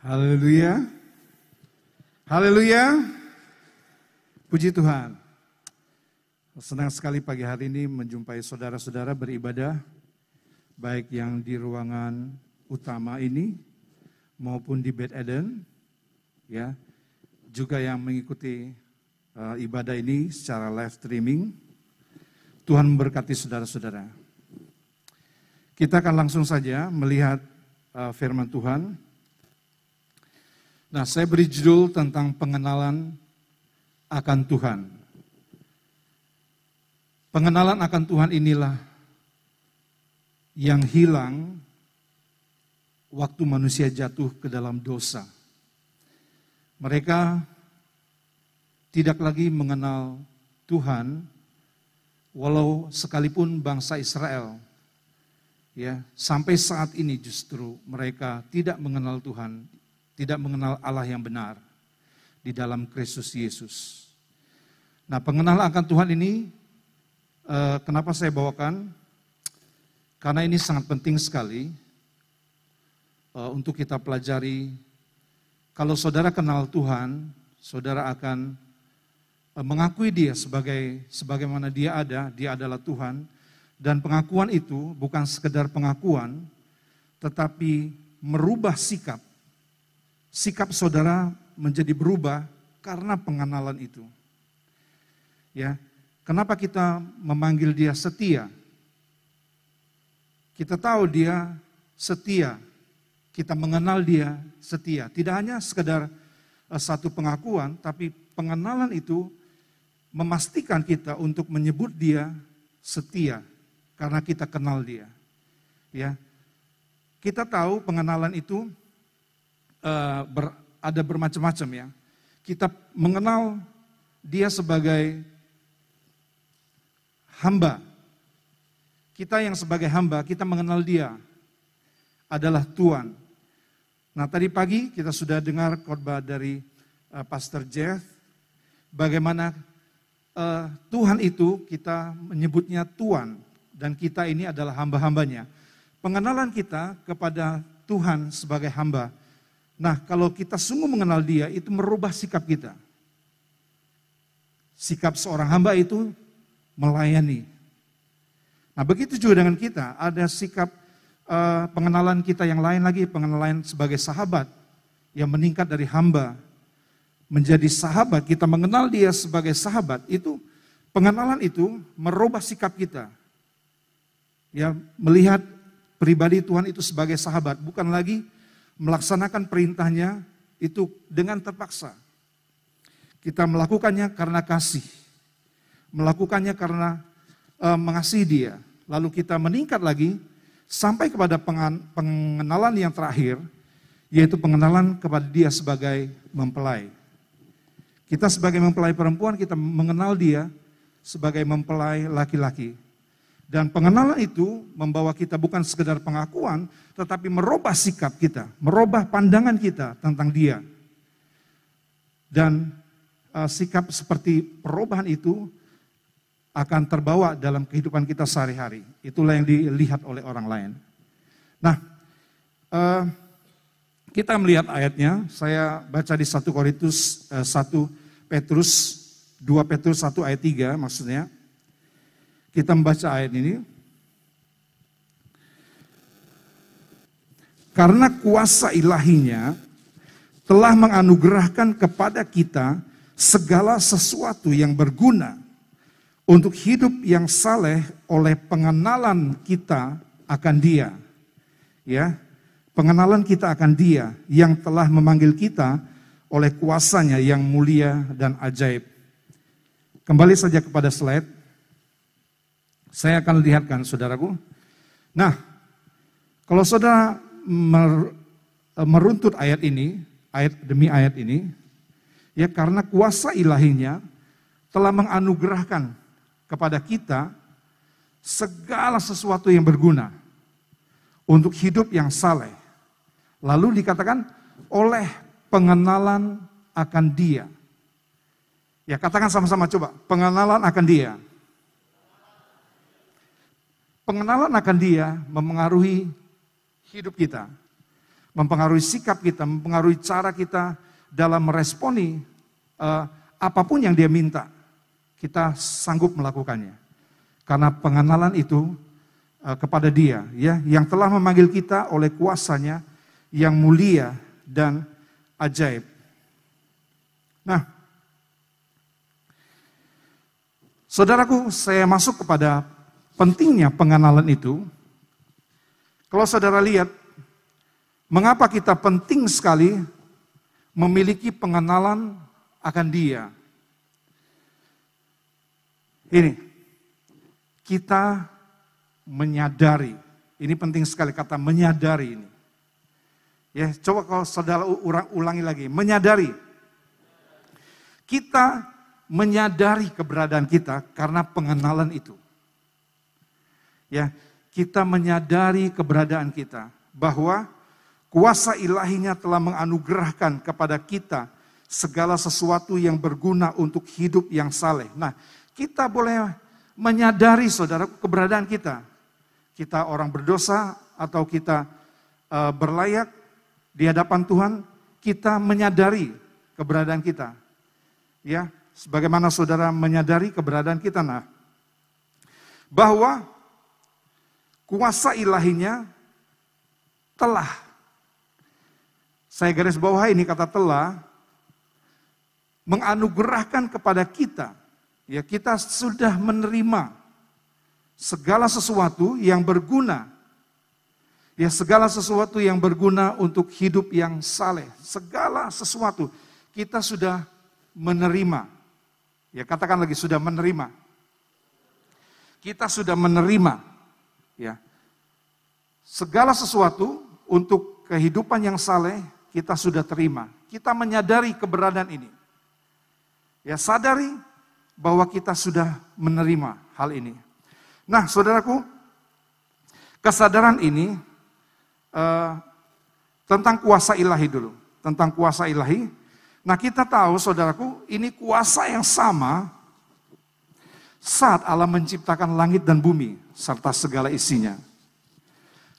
Haleluya. Haleluya. Puji Tuhan. Senang sekali pagi hari ini menjumpai saudara-saudara beribadah, baik yang di ruangan utama ini maupun di Bed Eden, ya, juga yang mengikuti uh, ibadah ini secara live streaming. Tuhan memberkati saudara-saudara. Kita akan langsung saja melihat uh, firman Tuhan. Nah, saya beri judul tentang pengenalan akan Tuhan. Pengenalan akan Tuhan inilah yang hilang waktu manusia jatuh ke dalam dosa. Mereka tidak lagi mengenal Tuhan, walau sekalipun bangsa Israel, ya sampai saat ini justru mereka tidak mengenal Tuhan, tidak mengenal Allah yang benar di dalam Kristus Yesus. Nah, pengenalan akan Tuhan ini Eh, kenapa saya bawakan? Karena ini sangat penting sekali uh, untuk kita pelajari. Kalau saudara kenal Tuhan, saudara akan uh, mengakui Dia sebagai sebagaimana Dia ada, Dia adalah Tuhan. Dan pengakuan itu bukan sekedar pengakuan, tetapi merubah sikap. Sikap saudara menjadi berubah karena pengenalan itu. Ya, Kenapa kita memanggil dia setia? Kita tahu dia setia. Kita mengenal dia setia. Tidak hanya sekedar eh, satu pengakuan, tapi pengenalan itu memastikan kita untuk menyebut dia setia karena kita kenal dia. Ya. Kita tahu pengenalan itu uh, ber, ada bermacam-macam ya. Kita mengenal dia sebagai hamba. Kita yang sebagai hamba, kita mengenal dia adalah Tuhan. Nah tadi pagi kita sudah dengar khotbah dari uh, Pastor Jeff, bagaimana uh, Tuhan itu kita menyebutnya Tuhan, dan kita ini adalah hamba-hambanya. Pengenalan kita kepada Tuhan sebagai hamba. Nah kalau kita sungguh mengenal dia, itu merubah sikap kita. Sikap seorang hamba itu melayani. Nah begitu juga dengan kita, ada sikap uh, pengenalan kita yang lain lagi, pengenalan sebagai sahabat yang meningkat dari hamba menjadi sahabat, kita mengenal dia sebagai sahabat, itu pengenalan itu merubah sikap kita. Ya, melihat pribadi Tuhan itu sebagai sahabat, bukan lagi melaksanakan perintahnya itu dengan terpaksa. Kita melakukannya karena kasih melakukannya karena e, mengasihi dia. Lalu kita meningkat lagi sampai kepada pengenalan yang terakhir, yaitu pengenalan kepada dia sebagai mempelai. Kita sebagai mempelai perempuan, kita mengenal dia sebagai mempelai laki-laki. Dan pengenalan itu membawa kita bukan sekedar pengakuan, tetapi merubah sikap kita, merubah pandangan kita tentang dia. Dan uh, sikap seperti perubahan itu akan terbawa dalam kehidupan kita sehari-hari. Itulah yang dilihat oleh orang lain. Nah, uh, kita melihat ayatnya, saya baca di 1 Korintus uh, 1 Petrus 2 Petrus 1 ayat 3 maksudnya. Kita membaca ayat ini. Karena kuasa ilahinya telah menganugerahkan kepada kita segala sesuatu yang berguna untuk hidup yang saleh oleh pengenalan kita akan Dia. Ya, pengenalan kita akan Dia yang telah memanggil kita oleh kuasanya yang mulia dan ajaib. Kembali saja kepada slide. Saya akan lihatkan saudaraku. Nah, kalau saudara mer, meruntut ayat ini, ayat demi ayat ini, ya karena kuasa ilahinya telah menganugerahkan kepada kita segala sesuatu yang berguna untuk hidup yang saleh. Lalu dikatakan oleh pengenalan akan dia. Ya katakan sama-sama coba, pengenalan akan dia. Pengenalan akan dia memengaruhi hidup kita. mempengaruhi sikap kita, mempengaruhi cara kita dalam meresponi uh, apa pun yang dia minta. Kita sanggup melakukannya. Karena pengenalan itu uh, kepada dia, ya, yang telah memanggil kita oleh kuasanya yang mulia dan ajaib. Nah, saudaraku, saya masuk kepada pentingnya pengenalan itu. Kalau saudara lihat, mengapa kita penting sekali memiliki pengenalan akan Dia. Ini, kita menyadari, ini penting sekali kata menyadari ini. Ya, coba kalau saudara ulangi lagi, menyadari. Kita menyadari keberadaan kita karena pengenalan itu. Ya, kita menyadari keberadaan kita bahwa kuasa ilahinya telah menganugerahkan kepada kita segala sesuatu yang berguna untuk hidup yang saleh. Nah, kita boleh menyadari saudara keberadaan kita. Kita orang berdosa atau kita uh, berlayak di hadapan Tuhan, kita menyadari keberadaan kita. Ya, sebagaimana saudara menyadari keberadaan kita nah bahwa kuasa ilahinya telah. Saya garis bawah ini kata telah menganugerahkan kepada kita ya kita sudah menerima segala sesuatu yang berguna ya segala sesuatu yang berguna untuk hidup yang saleh. Segala sesuatu kita sudah menerima. Ya katakan lagi sudah menerima. Kita sudah menerima Ya. Segala sesuatu untuk kehidupan yang saleh kita sudah terima. Kita menyadari keberadaan ini. Ya sadari bahwa kita sudah menerima hal ini. Nah saudaraku, kesadaran ini uh, tentang kuasa ilahi dulu. Tentang kuasa ilahi. Nah kita tahu saudaraku, ini kuasa yang sama saat Allah menciptakan langit dan bumi serta segala isinya.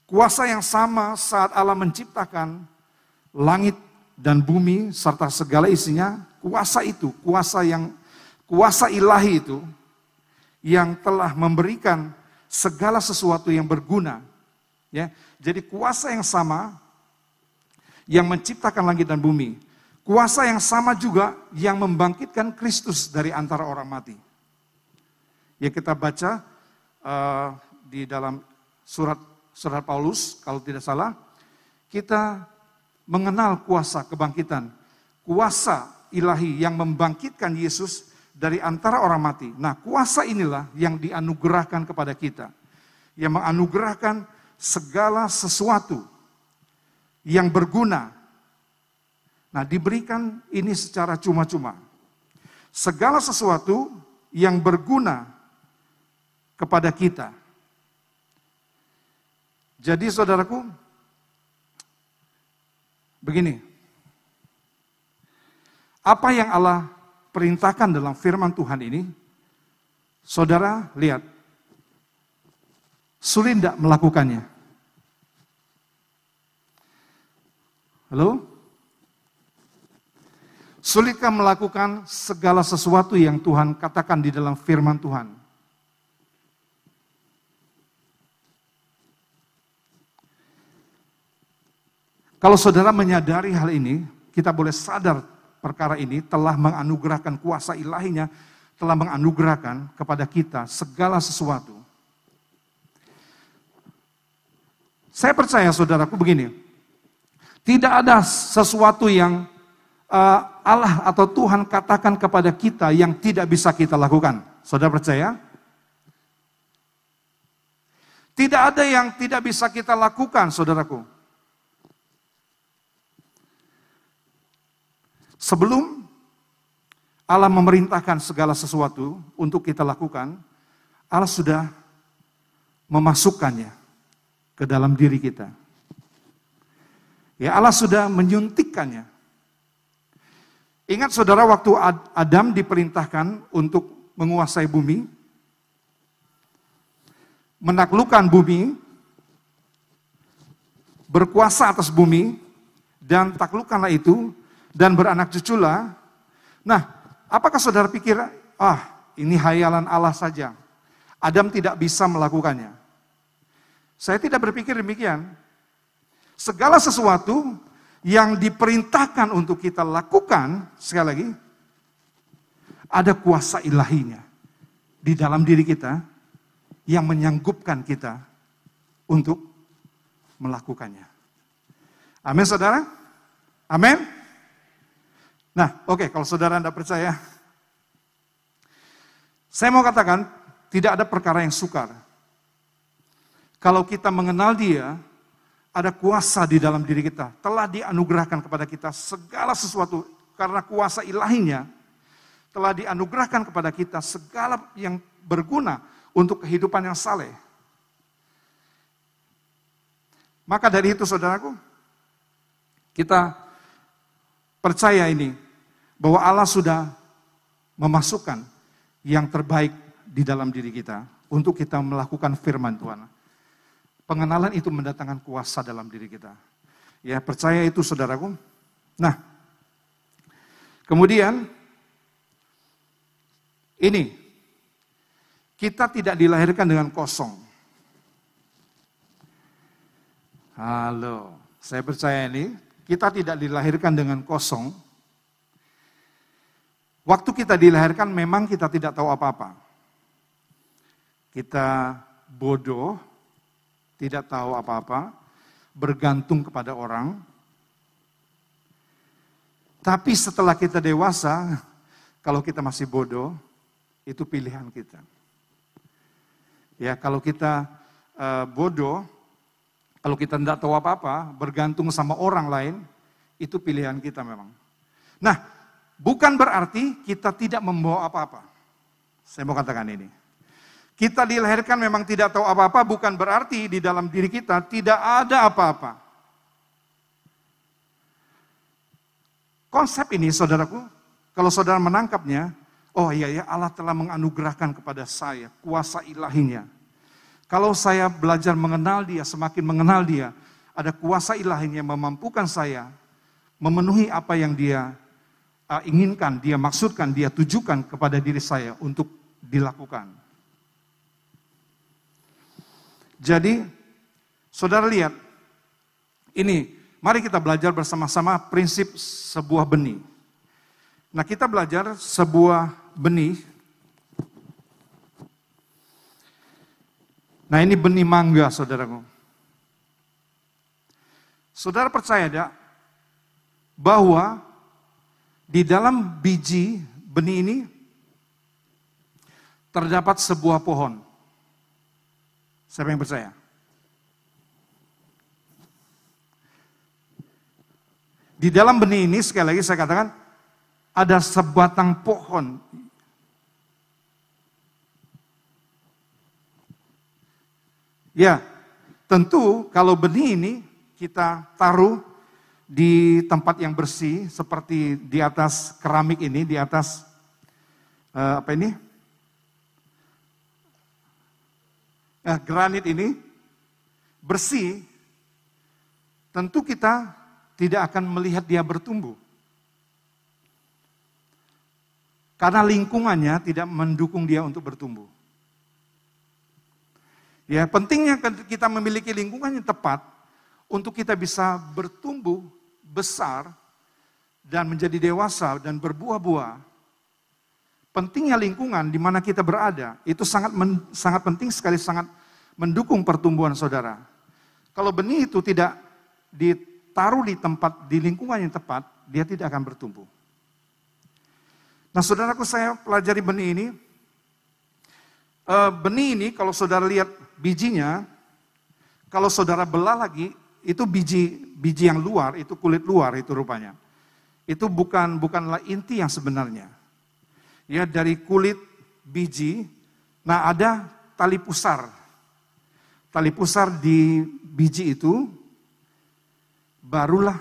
Kuasa yang sama saat Allah menciptakan langit dan bumi serta segala isinya, kuasa itu, kuasa yang kuasa ilahi itu yang telah memberikan segala sesuatu yang berguna. Ya, jadi kuasa yang sama yang menciptakan langit dan bumi, kuasa yang sama juga yang membangkitkan Kristus dari antara orang mati. Ya kita baca uh, di dalam surat surat Paulus kalau tidak salah, kita mengenal kuasa kebangkitan, kuasa ilahi yang membangkitkan Yesus dari antara orang mati. Nah, kuasa inilah yang dianugerahkan kepada kita. Yang menganugerahkan segala sesuatu yang berguna. Nah, diberikan ini secara cuma-cuma. Segala sesuatu yang berguna kepada kita. Jadi saudaraku, begini. Apa yang Allah perintahkan dalam firman Tuhan ini, saudara lihat, sulit tidak melakukannya. Halo? Sulitkah melakukan segala sesuatu yang Tuhan katakan di dalam firman Tuhan? Kalau saudara menyadari hal ini, kita boleh sadar perkara ini telah menganugerahkan kuasa ilahinya, telah menganugerahkan kepada kita segala sesuatu. Saya percaya saudaraku begini, tidak ada sesuatu yang uh, Allah atau Tuhan katakan kepada kita yang tidak bisa kita lakukan. Saudara percaya? Tidak ada yang tidak bisa kita lakukan, saudaraku. Sebelum Allah memerintahkan segala sesuatu untuk kita lakukan, Allah sudah memasukkannya ke dalam diri kita. Ya Allah sudah menyuntikkannya. Ingat saudara waktu Adam diperintahkan untuk menguasai bumi, menaklukkan bumi, berkuasa atas bumi, dan taklukkanlah itu, dan beranak cuculah. Nah, apakah saudara pikir, ah ini hayalan Allah saja. Adam tidak bisa melakukannya. Saya tidak berpikir demikian. Segala sesuatu yang diperintahkan untuk kita lakukan, sekali lagi, ada kuasa ilahinya di dalam diri kita yang menyanggupkan kita untuk melakukannya. Amin saudara? Amin? Nah oke okay, kalau saudara Anda percaya, saya mau katakan tidak ada perkara yang sukar. Kalau kita mengenal dia, ada kuasa di dalam diri kita. Telah dianugerahkan kepada kita segala sesuatu karena kuasa ilahinya telah dianugerahkan kepada kita segala yang berguna untuk kehidupan yang saleh. Maka dari itu saudaraku, kita percaya ini bahwa Allah sudah memasukkan yang terbaik di dalam diri kita untuk kita melakukan firman Tuhan. Pengenalan itu mendatangkan kuasa dalam diri kita. Ya, percaya itu saudaraku. Nah, kemudian ini kita tidak dilahirkan dengan kosong. Halo, saya percaya ini kita tidak dilahirkan dengan kosong. Waktu kita dilahirkan memang kita tidak tahu apa-apa. Kita bodoh, tidak tahu apa-apa, bergantung kepada orang. Tapi setelah kita dewasa, kalau kita masih bodoh, itu pilihan kita. Ya, kalau kita uh, bodoh, kalau kita tidak tahu apa-apa, bergantung sama orang lain, itu pilihan kita memang. Nah, bukan berarti kita tidak membawa apa-apa. Saya mau katakan ini. Kita dilahirkan memang tidak tahu apa-apa, bukan berarti di dalam diri kita tidak ada apa-apa. Konsep ini, saudaraku, kalau saudara menangkapnya, oh iya ya Allah telah menganugerahkan kepada saya kuasa ilahinya. Kalau saya belajar mengenal dia, semakin mengenal dia, ada kuasa ilahinya yang memampukan saya memenuhi apa yang dia uh, inginkan, dia maksudkan, dia tujukan kepada diri saya untuk dilakukan. Jadi, saudara lihat, ini, mari kita belajar bersama-sama prinsip sebuah benih. Nah, kita belajar sebuah benih. Nah, ini benih mangga, saudaraku. Saudara percaya tidak bahwa di dalam biji benih ini terdapat sebuah pohon. Siapa yang percaya? Di dalam benih ini, sekali lagi saya katakan, ada sebatang pohon. Ya, tentu kalau benih ini kita taruh di tempat yang bersih, seperti di atas keramik ini, di atas uh, apa ini? eh, granit ini bersih, tentu kita tidak akan melihat dia bertumbuh. Karena lingkungannya tidak mendukung dia untuk bertumbuh. Ya, pentingnya kita memiliki lingkungan yang tepat untuk kita bisa bertumbuh besar dan menjadi dewasa dan berbuah-buah pentingnya lingkungan di mana kita berada itu sangat men, sangat penting sekali sangat mendukung pertumbuhan saudara. Kalau benih itu tidak ditaruh di tempat di lingkungan yang tepat, dia tidak akan bertumbuh. Nah, saudaraku saya pelajari benih ini. E, benih ini kalau saudara lihat bijinya, kalau saudara belah lagi, itu biji biji yang luar, itu kulit luar itu rupanya. Itu bukan bukanlah inti yang sebenarnya ya dari kulit biji. Nah, ada tali pusar. Tali pusar di biji itu barulah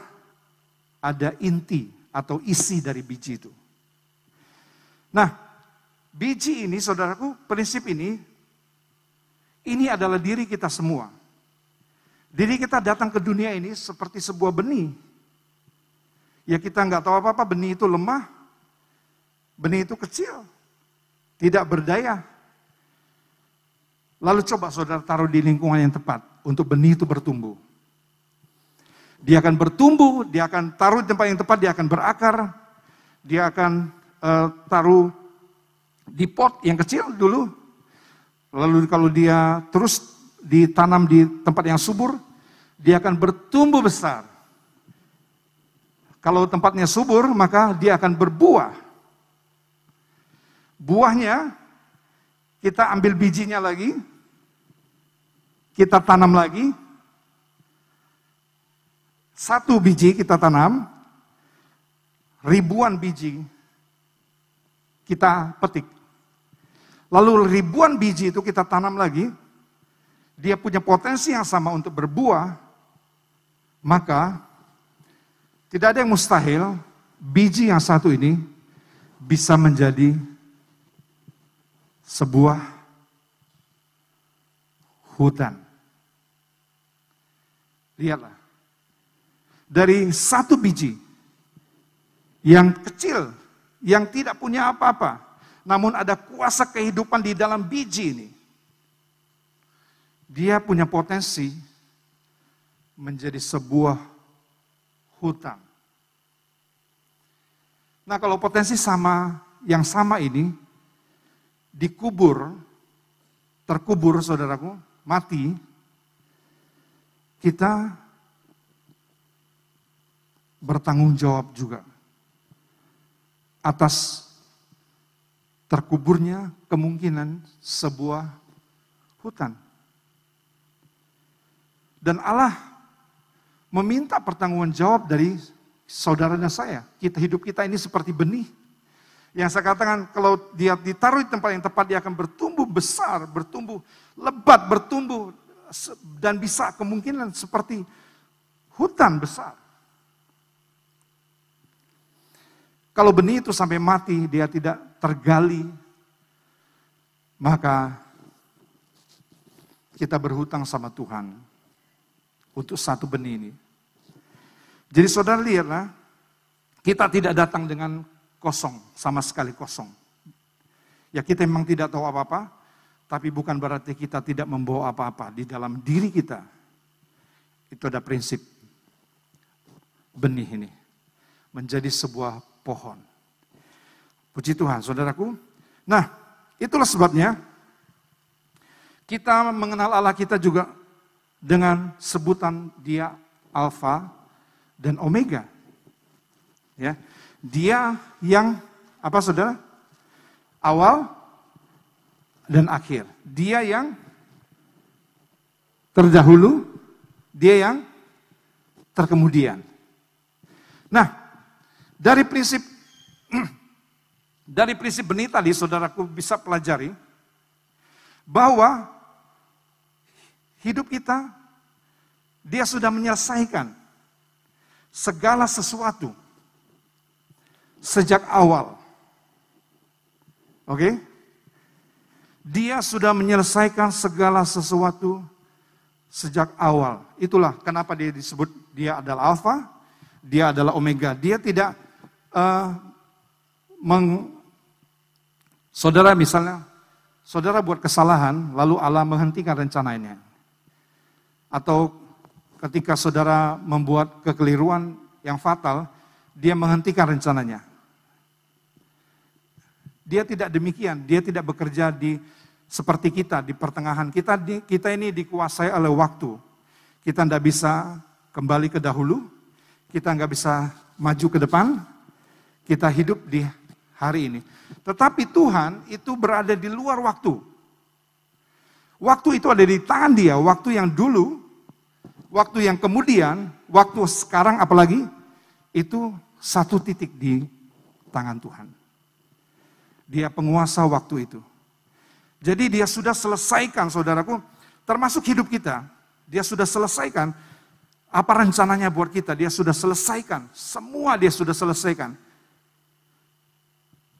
ada inti atau isi dari biji itu. Nah, biji ini saudaraku, prinsip ini ini adalah diri kita semua. Diri kita datang ke dunia ini seperti sebuah benih. Ya kita nggak tahu apa-apa, benih itu lemah, benih itu kecil, tidak berdaya. Lalu coba saudara taruh di lingkungan yang tepat untuk benih itu bertumbuh. Dia akan bertumbuh, dia akan taruh di tempat yang tepat, dia akan berakar, dia akan uh, taruh di pot yang kecil dulu. Lalu kalau dia terus ditanam di tempat yang subur, dia akan bertumbuh besar. Kalau tempatnya subur, maka dia akan berbuah. Buahnya kita ambil bijinya lagi, kita tanam lagi. Satu biji kita tanam, ribuan biji kita petik. Lalu ribuan biji itu kita tanam lagi, dia punya potensi yang sama untuk berbuah, maka tidak ada yang mustahil biji yang satu ini bisa menjadi sebuah hutan. Lihatlah. Dari satu biji yang kecil, yang tidak punya apa-apa, namun ada kuasa kehidupan di dalam biji ini. Dia punya potensi menjadi sebuah hutan. Nah, kalau potensi sama yang sama ini dikubur, terkubur saudaraku, mati, kita bertanggung jawab juga atas terkuburnya kemungkinan sebuah hutan. Dan Allah meminta pertanggungan jawab dari saudaranya saya. Kita hidup kita ini seperti benih. Yang saya katakan kalau dia ditaruh di tempat yang tepat dia akan bertumbuh besar, bertumbuh lebat, bertumbuh dan bisa kemungkinan seperti hutan besar. Kalau benih itu sampai mati, dia tidak tergali, maka kita berhutang sama Tuhan untuk satu benih ini. Jadi saudara lihatlah, kita tidak datang dengan kosong, sama sekali kosong. Ya kita memang tidak tahu apa-apa, tapi bukan berarti kita tidak membawa apa-apa di dalam diri kita. Itu ada prinsip benih ini menjadi sebuah pohon. Puji Tuhan, saudaraku. Nah, itulah sebabnya kita mengenal Allah kita juga dengan sebutan dia Alfa dan Omega. Ya, dia yang apa saudara? Awal dan akhir. Dia yang terdahulu, dia yang terkemudian. Nah, dari prinsip dari prinsip benih tadi saudaraku bisa pelajari bahwa hidup kita dia sudah menyelesaikan segala sesuatu sejak awal. Oke? Okay? Dia sudah menyelesaikan segala sesuatu sejak awal. Itulah kenapa dia disebut dia adalah alfa, dia adalah omega. Dia tidak uh, meng, saudara misalnya, saudara buat kesalahan, lalu Allah menghentikan rencananya. Atau ketika saudara membuat kekeliruan yang fatal, dia menghentikan rencananya. Dia tidak demikian, dia tidak bekerja di seperti kita di pertengahan. Kita di, kita ini dikuasai oleh waktu. Kita tidak bisa kembali ke dahulu, kita nggak bisa maju ke depan, kita hidup di hari ini. Tetapi Tuhan itu berada di luar waktu. Waktu itu ada di tangan dia, waktu yang dulu, waktu yang kemudian, waktu sekarang apalagi, itu satu titik di tangan Tuhan. Dia penguasa waktu itu. Jadi dia sudah selesaikan saudaraku, termasuk hidup kita. Dia sudah selesaikan apa rencananya buat kita, dia sudah selesaikan. Semua dia sudah selesaikan.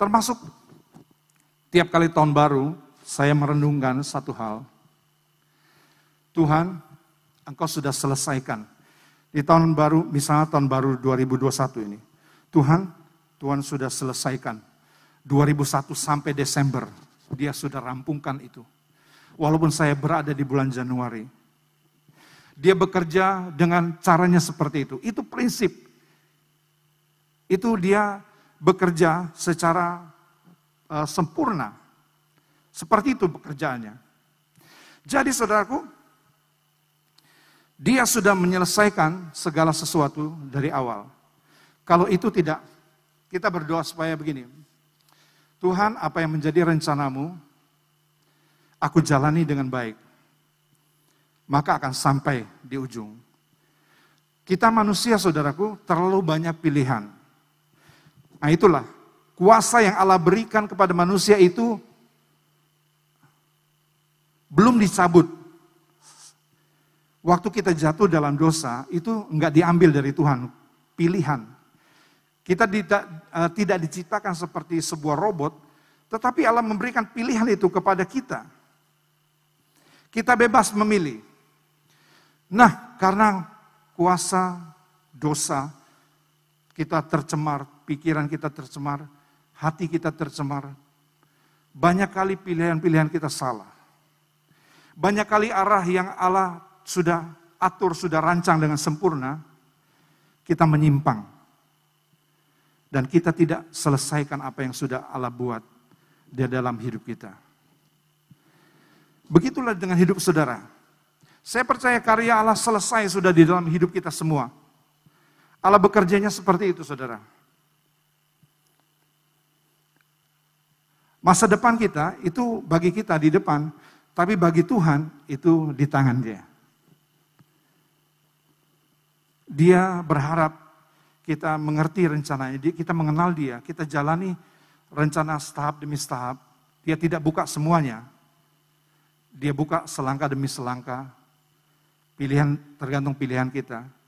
Termasuk tiap kali tahun baru, saya merenungkan satu hal. Tuhan, engkau sudah selesaikan. Di tahun baru, misalnya tahun baru 2021 ini. Tuhan, Tuhan sudah selesaikan. 2001 sampai Desember, dia sudah rampungkan itu. Walaupun saya berada di bulan Januari. Dia bekerja dengan caranya seperti itu. Itu prinsip. Itu dia bekerja secara uh, sempurna. Seperti itu pekerjaannya. Jadi saudaraku, dia sudah menyelesaikan segala sesuatu dari awal. Kalau itu tidak, kita berdoa supaya begini. Tuhan, apa yang menjadi rencanamu, aku jalani dengan baik. Maka akan sampai di ujung. Kita manusia, saudaraku, terlalu banyak pilihan. Nah itulah, kuasa yang Allah berikan kepada manusia itu belum dicabut Waktu kita jatuh dalam dosa, itu enggak diambil dari Tuhan, pilihan. Kita tidak, uh, tidak diciptakan seperti sebuah robot, tetapi Allah memberikan pilihan itu kepada kita. Kita bebas memilih. Nah, karena kuasa dosa, kita tercemar, pikiran kita tercemar, hati kita tercemar. Banyak kali pilihan-pilihan kita salah. Banyak kali arah yang Allah sudah atur, sudah rancang dengan sempurna, kita menyimpang. Dan kita tidak selesaikan apa yang sudah Allah buat di dalam hidup kita. Begitulah dengan hidup saudara. Saya percaya karya Allah selesai sudah di dalam hidup kita semua. Allah bekerjanya seperti itu saudara. Masa depan kita itu bagi kita di depan, tapi bagi Tuhan itu di tangan dia. Dia berharap kita mengerti rencananya, kita mengenal dia, kita jalani rencana setahap demi setahap. Dia tidak buka semuanya. Dia buka selangkah demi selangkah. Pilihan tergantung pilihan kita.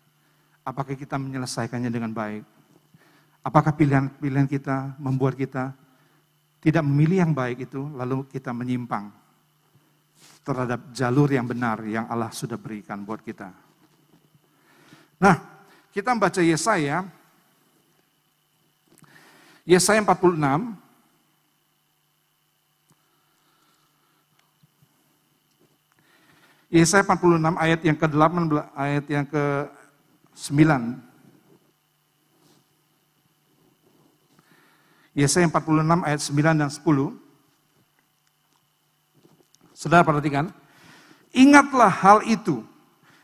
Apakah kita menyelesaikannya dengan baik? Apakah pilihan-pilihan kita membuat kita tidak memilih yang baik itu, lalu kita menyimpang terhadap jalur yang benar yang Allah sudah berikan buat kita. Nah, kita membaca Yesaya. Yesaya 46. Yesaya 46 ayat yang ke-8 ayat yang ke-9. Yesaya 46 ayat 9 dan 10. Saudara perhatikan, ingatlah hal itu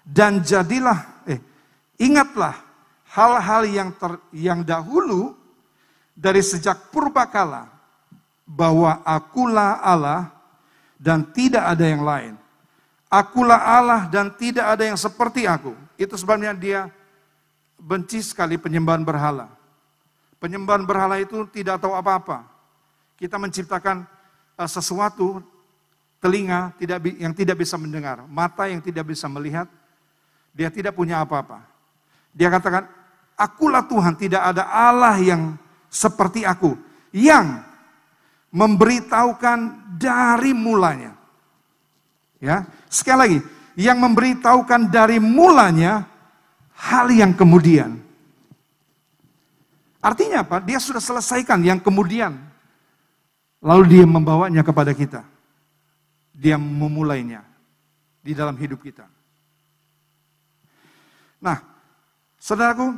dan jadilah Ingatlah hal-hal yang ter, yang dahulu dari sejak purbakala bahwa akulah Allah dan tidak ada yang lain. Akulah Allah dan tidak ada yang seperti aku. Itu sebabnya dia benci sekali penyembahan berhala. Penyembahan berhala itu tidak tahu apa-apa. Kita menciptakan uh, sesuatu telinga tidak yang tidak bisa mendengar, mata yang tidak bisa melihat, dia tidak punya apa-apa. Dia katakan, akulah Tuhan, tidak ada Allah yang seperti aku. Yang memberitahukan dari mulanya. Ya, sekali lagi, yang memberitahukan dari mulanya hal yang kemudian. Artinya apa? Dia sudah selesaikan yang kemudian. Lalu dia membawanya kepada kita. Dia memulainya di dalam hidup kita. Nah, Saudaraku,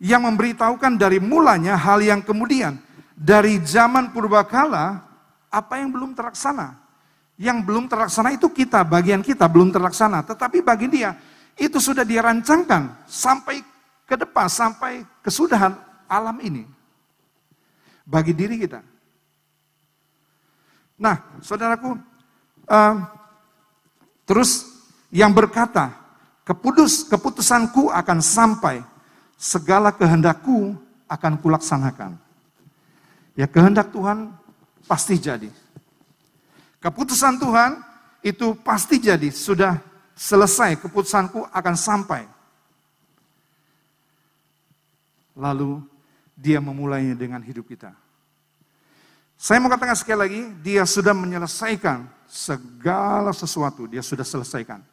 yang memberitahukan dari mulanya hal yang kemudian. Dari zaman purbakala, apa yang belum terlaksana. Yang belum terlaksana itu kita, bagian kita belum terlaksana. Tetapi bagi dia, itu sudah dirancangkan sampai ke depan, sampai kesudahan alam ini. Bagi diri kita. Nah, saudaraku, uh, terus yang berkata, Kepudus, keputusanku akan sampai, segala kehendakku akan kulaksanakan. Ya kehendak Tuhan pasti jadi. Keputusan Tuhan itu pasti jadi, sudah selesai, keputusanku akan sampai. Lalu dia memulainya dengan hidup kita. Saya mau katakan sekali lagi, dia sudah menyelesaikan segala sesuatu, dia sudah selesaikan.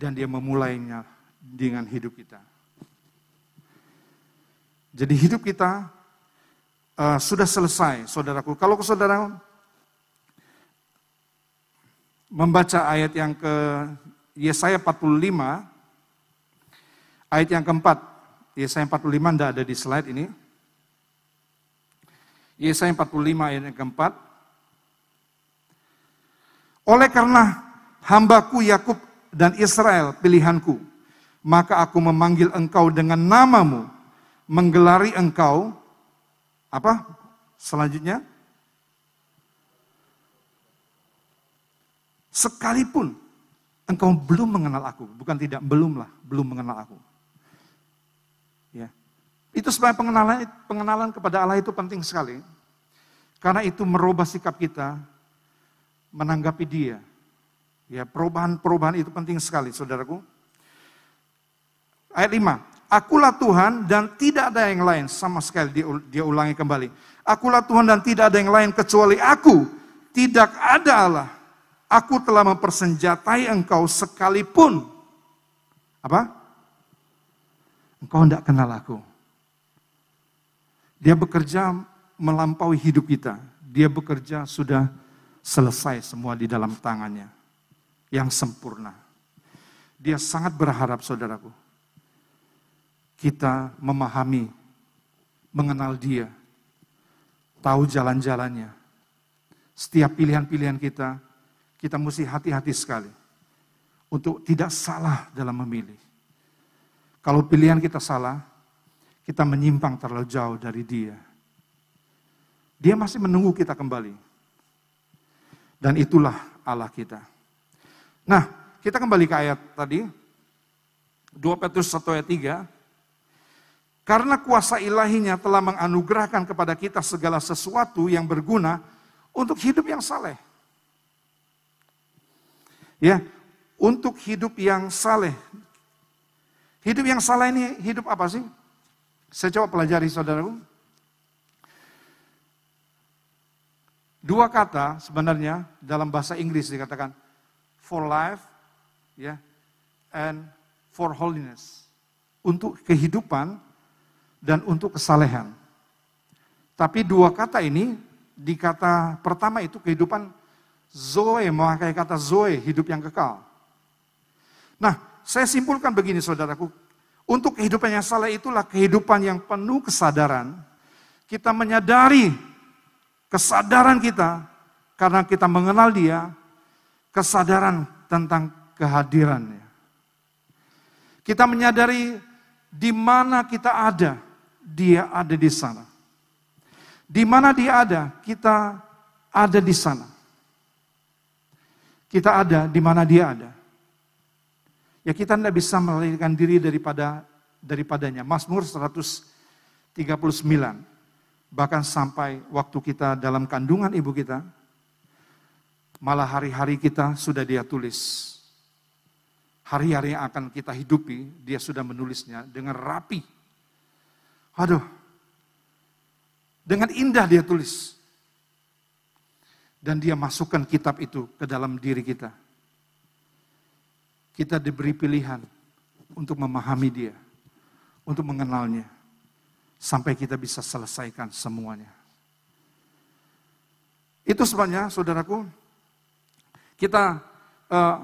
dan dia memulainya dengan hidup kita. Jadi hidup kita uh, sudah selesai, saudaraku. Kalau saudara membaca ayat yang ke Yesaya 45, ayat yang keempat, Yesaya 45 tidak ada di slide ini. Yesaya 45 ayat yang keempat. Oleh karena hambaku Yakub dan Israel pilihanku, maka aku memanggil engkau dengan namamu menggelari engkau apa? Selanjutnya sekalipun engkau belum mengenal aku, bukan tidak belum lah, belum mengenal aku. Ya. Itu sebagai pengenalan pengenalan kepada Allah itu penting sekali. Karena itu merubah sikap kita menanggapi Dia. Ya, perubahan-perubahan itu penting sekali, Saudaraku. Ayat 5. Akulah Tuhan dan tidak ada yang lain. Sama sekali dia, dia ulangi kembali. Akulah Tuhan dan tidak ada yang lain kecuali aku. Tidak ada Allah. Aku telah mempersenjatai engkau sekalipun. Apa? Engkau tidak kenal aku. Dia bekerja melampaui hidup kita. Dia bekerja sudah selesai semua di dalam tangannya. Yang sempurna. Dia sangat berharap saudaraku kita memahami, mengenal Dia, tahu jalan-jalannya. Setiap pilihan-pilihan kita, kita mesti hati-hati sekali untuk tidak salah dalam memilih. Kalau pilihan kita salah, kita menyimpang terlalu jauh dari Dia. Dia masih menunggu kita kembali. Dan itulah Allah kita. Nah, kita kembali ke ayat tadi. 2 Petrus 1 ayat 3. Karena kuasa ilahinya telah menganugerahkan kepada kita segala sesuatu yang berguna untuk hidup yang saleh. Ya, untuk hidup yang saleh. Hidup yang saleh ini hidup apa sih? Saya coba pelajari saudaraku. Dua kata sebenarnya dalam bahasa Inggris dikatakan for life ya and for holiness. Untuk kehidupan dan untuk kesalehan. Tapi dua kata ini, di kata pertama itu kehidupan Zoe, memakai kata Zoe, hidup yang kekal. Nah, saya simpulkan begini saudaraku, untuk kehidupan yang salah itulah kehidupan yang penuh kesadaran. Kita menyadari kesadaran kita karena kita mengenal dia, kesadaran tentang kehadirannya. Kita menyadari di mana kita ada, dia ada di sana. Di mana dia ada, kita ada di sana. Kita ada di mana dia ada. Ya kita tidak bisa melarikan diri daripada daripadanya. Mazmur 139. Bahkan sampai waktu kita dalam kandungan ibu kita, malah hari-hari kita sudah dia tulis. Hari-hari yang akan kita hidupi, dia sudah menulisnya dengan rapi Aduh, dengan indah dia tulis. Dan dia masukkan kitab itu ke dalam diri kita. Kita diberi pilihan untuk memahami dia, untuk mengenalnya, sampai kita bisa selesaikan semuanya. Itu sebabnya, saudaraku, kita uh,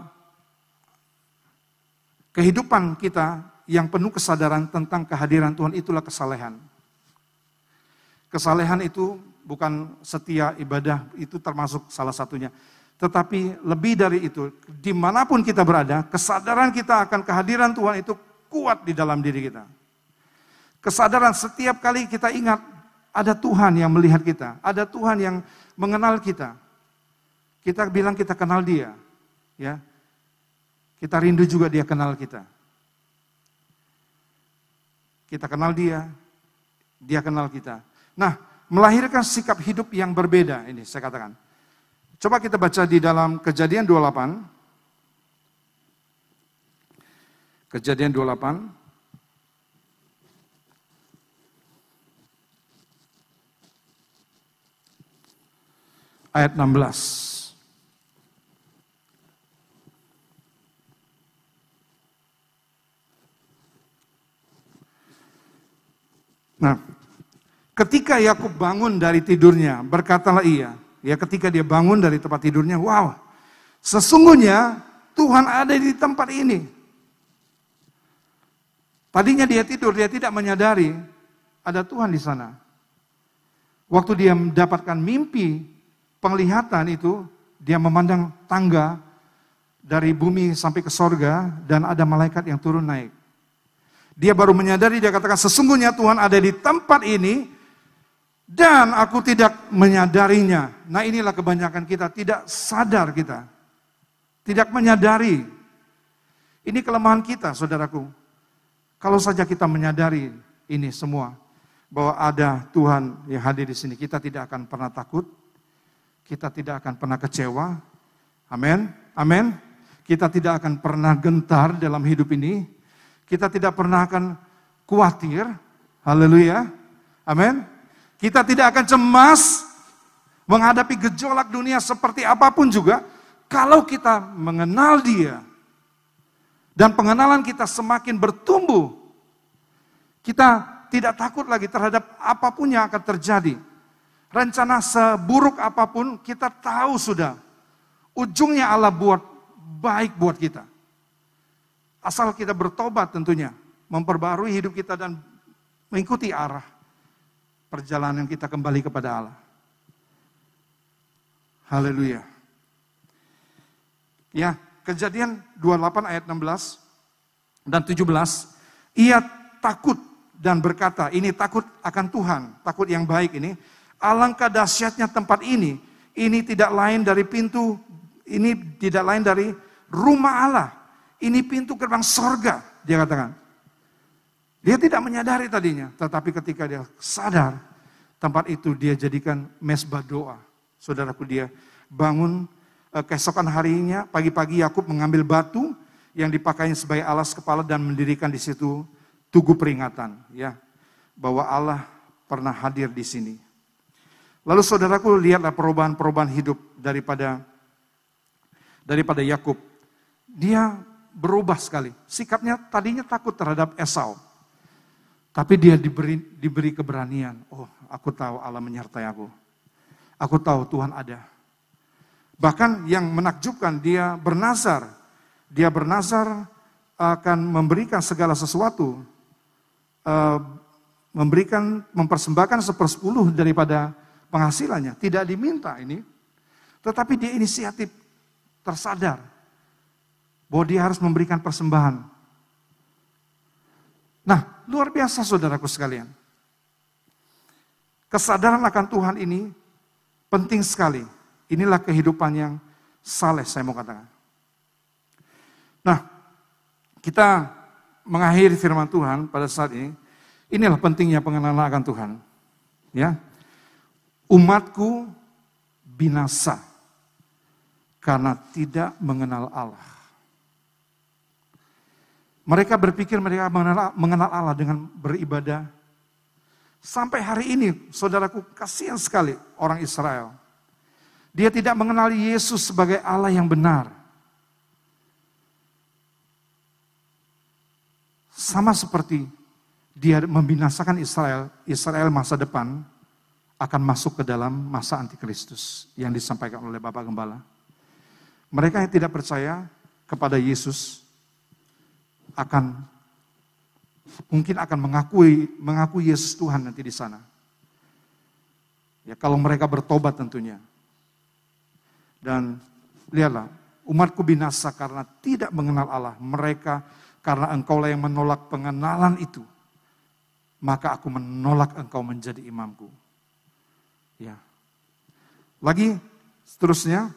kehidupan kita yang penuh kesadaran tentang kehadiran Tuhan itulah kesalehan. Kesalehan itu bukan setia ibadah, itu termasuk salah satunya. Tetapi lebih dari itu, di mana pun kita berada, kesadaran kita akan kehadiran Tuhan itu kuat di dalam diri kita. Kesadaran setiap kali kita ingat, ada Tuhan yang melihat kita, ada Tuhan yang mengenal kita. Kita bilang kita kenal dia, ya. Kita rindu juga dia kenal kita. Kita kenal dia, dia kenal kita. Nah, melahirkan sikap hidup yang berbeda ini saya katakan. Coba kita baca di dalam Kejadian 28. Kejadian 28 ayat 16. Nah, Ketika Yakub bangun dari tidurnya, berkatalah ia, ya ketika dia bangun dari tempat tidurnya, wow, sesungguhnya Tuhan ada di tempat ini. Tadinya dia tidur, dia tidak menyadari ada Tuhan di sana. Waktu dia mendapatkan mimpi, penglihatan itu, dia memandang tangga dari bumi sampai ke sorga dan ada malaikat yang turun naik. Dia baru menyadari, dia katakan sesungguhnya Tuhan ada di tempat ini dan aku tidak menyadarinya. Nah inilah kebanyakan kita, tidak sadar kita. Tidak menyadari. Ini kelemahan kita saudaraku. Kalau saja kita menyadari ini semua, bahwa ada Tuhan yang hadir di sini, kita tidak akan pernah takut, kita tidak akan pernah kecewa. Amin. Amin. Kita tidak akan pernah gentar dalam hidup ini. Kita tidak pernah akan khawatir. Haleluya. Amin. Kita tidak akan cemas menghadapi gejolak dunia seperti apa pun juga kalau kita mengenal Dia dan pengenalan kita semakin bertumbuh. Kita tidak takut lagi terhadap apa pun yang akan terjadi. Rencana seburuk apa pun kita tahu sudah. Ujungnya Allah buat baik buat kita. Asal kita bertobat tentunya. Memperbarui hidup kita dan mengikuti arah perjalanan kita kembali kepada Allah. Haleluya. Ya, kejadian 28 ayat 16 dan 17. Ia takut dan berkata, ini takut akan Tuhan, takut yang baik ini. Alangkah dahsyatnya tempat ini, ini tidak lain dari pintu, ini tidak lain dari rumah Allah. Ini pintu gerbang sorga, dia katakan. Dia tidak menyadari tadinya, tetapi ketika dia sadar, tempat itu dia jadikan mesbah doa. Saudaraku dia bangun eh, keesokan harinya, pagi-pagi Yakub mengambil batu yang dipakainya sebagai alas kepala dan mendirikan di situ tugu peringatan ya bahwa Allah pernah hadir di sini. Lalu saudaraku lihatlah perubahan-perubahan hidup daripada daripada Yakub. Dia berubah sekali. Sikapnya tadinya takut terhadap Esau. Tapi dia diberi diberi keberanian. Oh, aku tahu Allah menyertai aku. Aku tahu Tuhan ada. Bahkan yang menakjubkan dia bernazar. Dia bernazar akan memberikan segala sesuatu uh, memberikan, mempersembahkan sepersepuluh daripada penghasilannya. Tidak diminta ini, tetapi dia inisiatif tersadar bahwa dia harus memberikan persembahan. Nah, luar biasa saudaraku sekalian. Kesadaran akan Tuhan ini penting sekali. Inilah kehidupan yang saleh saya mau katakan. Nah, kita mengakhiri firman Tuhan pada saat ini, inilah pentingnya pengenalan akan Tuhan. Ya, umatku binasa karena tidak mengenal Allah. Mereka berpikir mereka mengenal, Allah dengan beribadah. Sampai hari ini, saudaraku, kasihan sekali orang Israel. Dia tidak mengenal Yesus sebagai Allah yang benar. Sama seperti dia membinasakan Israel, Israel masa depan akan masuk ke dalam masa antikristus yang disampaikan oleh Bapak Gembala. Mereka yang tidak percaya kepada Yesus akan mungkin akan mengakui mengakui Yesus Tuhan nanti di sana. Ya kalau mereka bertobat tentunya. Dan lihatlah, umatku binasa karena tidak mengenal Allah. Mereka karena engkaulah yang menolak pengenalan itu, maka aku menolak engkau menjadi imamku. Ya. Lagi seterusnya,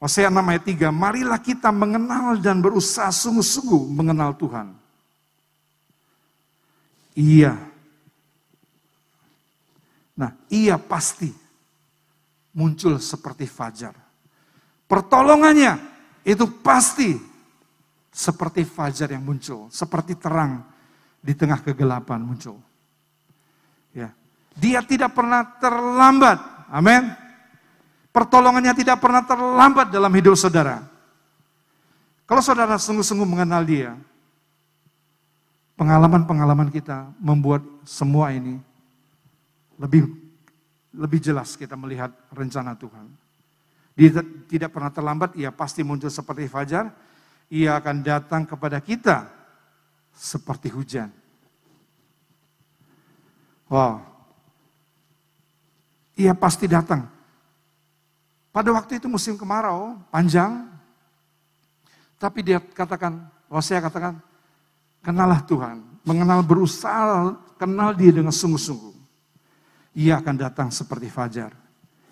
Hosea 6 ayat 3, marilah kita mengenal dan berusaha sungguh-sungguh mengenal Tuhan. Iya. Nah, ia pasti muncul seperti fajar. Pertolongannya itu pasti seperti fajar yang muncul, seperti terang di tengah kegelapan muncul. Ya. Dia tidak pernah terlambat. Amin. Pertolongannya tidak pernah terlambat dalam hidup saudara. Kalau saudara sungguh-sungguh mengenal dia, pengalaman-pengalaman kita membuat semua ini lebih lebih jelas kita melihat rencana Tuhan. Dia tidak pernah terlambat, ia pasti muncul seperti fajar. Ia akan datang kepada kita seperti hujan. Wow. Ia pasti datang. Pada waktu itu musim kemarau, panjang. Tapi dia katakan, saya katakan, Kenalah Tuhan, mengenal berusaha, kenal dia dengan sungguh-sungguh. Ia akan datang seperti fajar.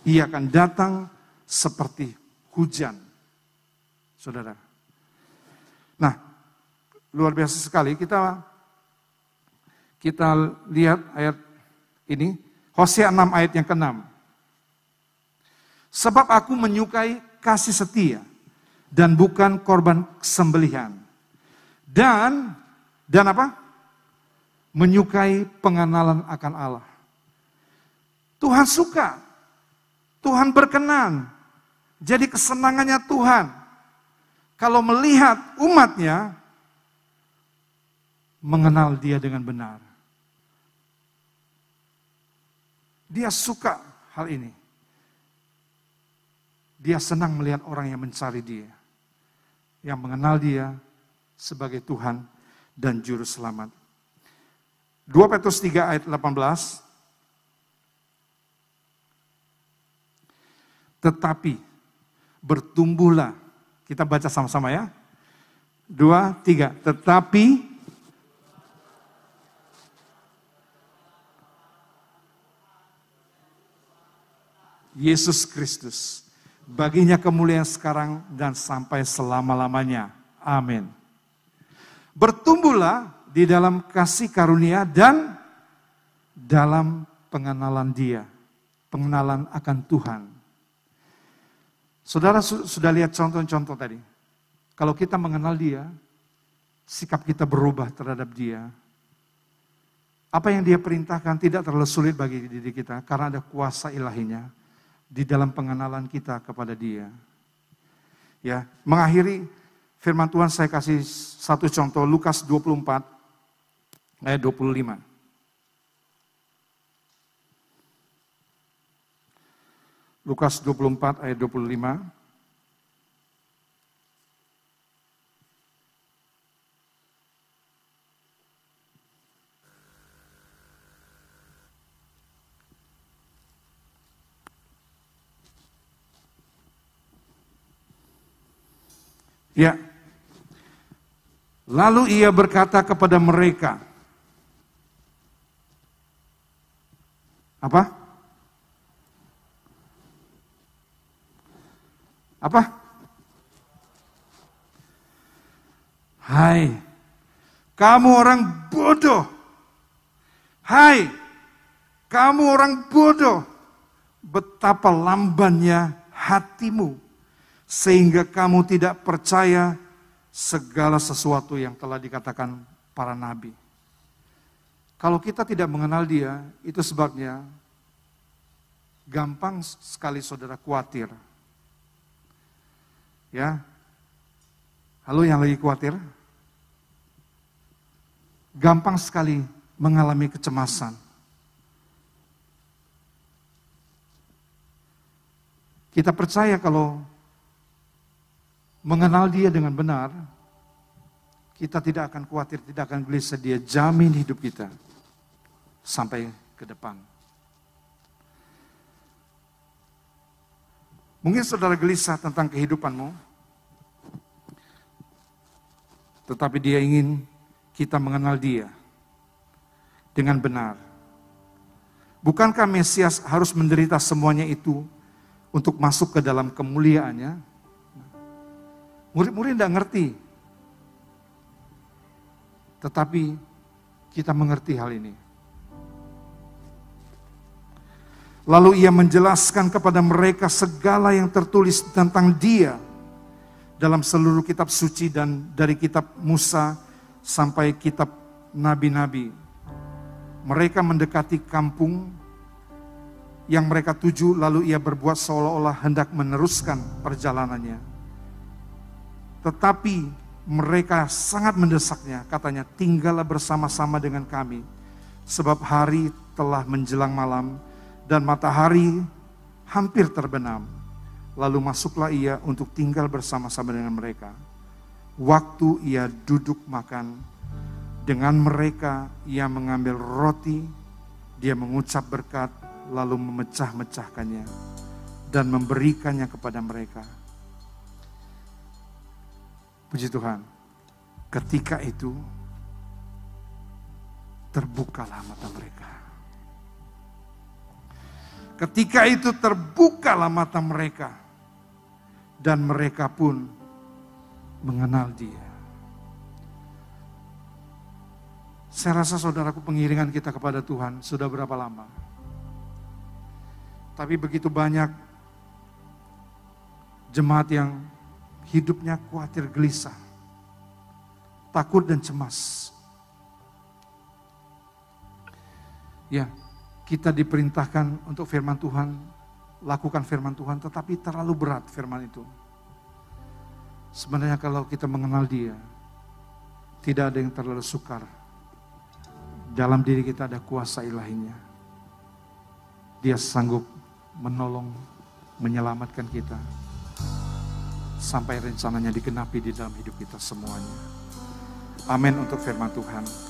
Ia akan datang seperti hujan. Saudara. Nah, luar biasa sekali kita kita lihat ayat ini Hosea 6 ayat yang ke-6. Sebab aku menyukai kasih setia dan bukan korban sembelihan. Dan dan apa? Menyukai pengenalan akan Allah. Tuhan suka. Tuhan berkenan. Jadi kesenangannya Tuhan. Kalau melihat umatnya mengenal dia dengan benar. Dia suka hal ini. Dia senang melihat orang yang mencari dia. Yang mengenal dia sebagai Tuhan dan juru selamat. 2 Petrus 3 ayat 18. Tetapi bertumbuhlah. Kita baca sama-sama ya. Dua, tiga. Tetapi Yesus Kristus. Baginya kemuliaan sekarang dan sampai selama-lamanya. Amin. Bertumbuhlah di dalam kasih karunia dan dalam pengenalan dia. Pengenalan akan Tuhan. Saudara sudah lihat contoh-contoh tadi. Kalau kita mengenal dia, sikap kita berubah terhadap dia. Apa yang dia perintahkan tidak terlalu sulit bagi diri kita karena ada kuasa ilahinya di dalam pengenalan kita kepada dia. Ya, mengakhiri firman Tuhan saya kasih satu contoh Lukas 24 ayat 25. Lukas 24 ayat 25. Ya, Lalu ia berkata kepada mereka, apa? Apa? Hai, kamu orang bodoh. Hai, kamu orang bodoh. Betapa lambannya hatimu, sehingga kamu tidak percaya segala sesuatu yang telah dikatakan para nabi. Kalau kita tidak mengenal dia, itu sebabnya gampang sekali saudara khawatir. Ya. Halo yang lagi khawatir? Gampang sekali mengalami kecemasan. Kita percaya kalau mengenal dia dengan benar, kita tidak akan khawatir, tidak akan gelisah. Dia jamin hidup kita sampai ke depan. Mungkin saudara gelisah tentang kehidupanmu, tetapi dia ingin kita mengenal dia dengan benar. Bukankah Mesias harus menderita semuanya itu untuk masuk ke dalam kemuliaannya? Murid-murid tidak ngerti. Tetapi kita mengerti hal ini. Lalu ia menjelaskan kepada mereka segala yang tertulis tentang dia dalam seluruh kitab suci dan dari kitab Musa sampai kitab nabi-nabi. Mereka mendekati kampung yang mereka tuju lalu ia berbuat seolah-olah hendak meneruskan perjalanannya. Tetapi mereka sangat mendesaknya. Katanya, tinggallah bersama-sama dengan kami. Sebab hari telah menjelang malam dan matahari hampir terbenam. Lalu masuklah ia untuk tinggal bersama-sama dengan mereka. Waktu ia duduk makan, dengan mereka ia mengambil roti, dia mengucap berkat, lalu memecah-mecahkannya dan memberikannya kepada mereka. Puji Tuhan, ketika itu terbukalah mata mereka. Ketika itu terbukalah mata mereka dan mereka pun mengenal dia. Saya rasa saudaraku pengiringan kita kepada Tuhan sudah berapa lama? Tapi begitu banyak jemaat yang hidupnya khawatir gelisah, takut dan cemas. Ya, kita diperintahkan untuk firman Tuhan, lakukan firman Tuhan, tetapi terlalu berat firman itu. Sebenarnya kalau kita mengenal dia, tidak ada yang terlalu sukar. Dalam diri kita ada kuasa ilahinya. Dia sanggup menolong, menyelamatkan kita. Sampai rencananya digenapi di dalam hidup kita semuanya. Amin untuk firman Tuhan.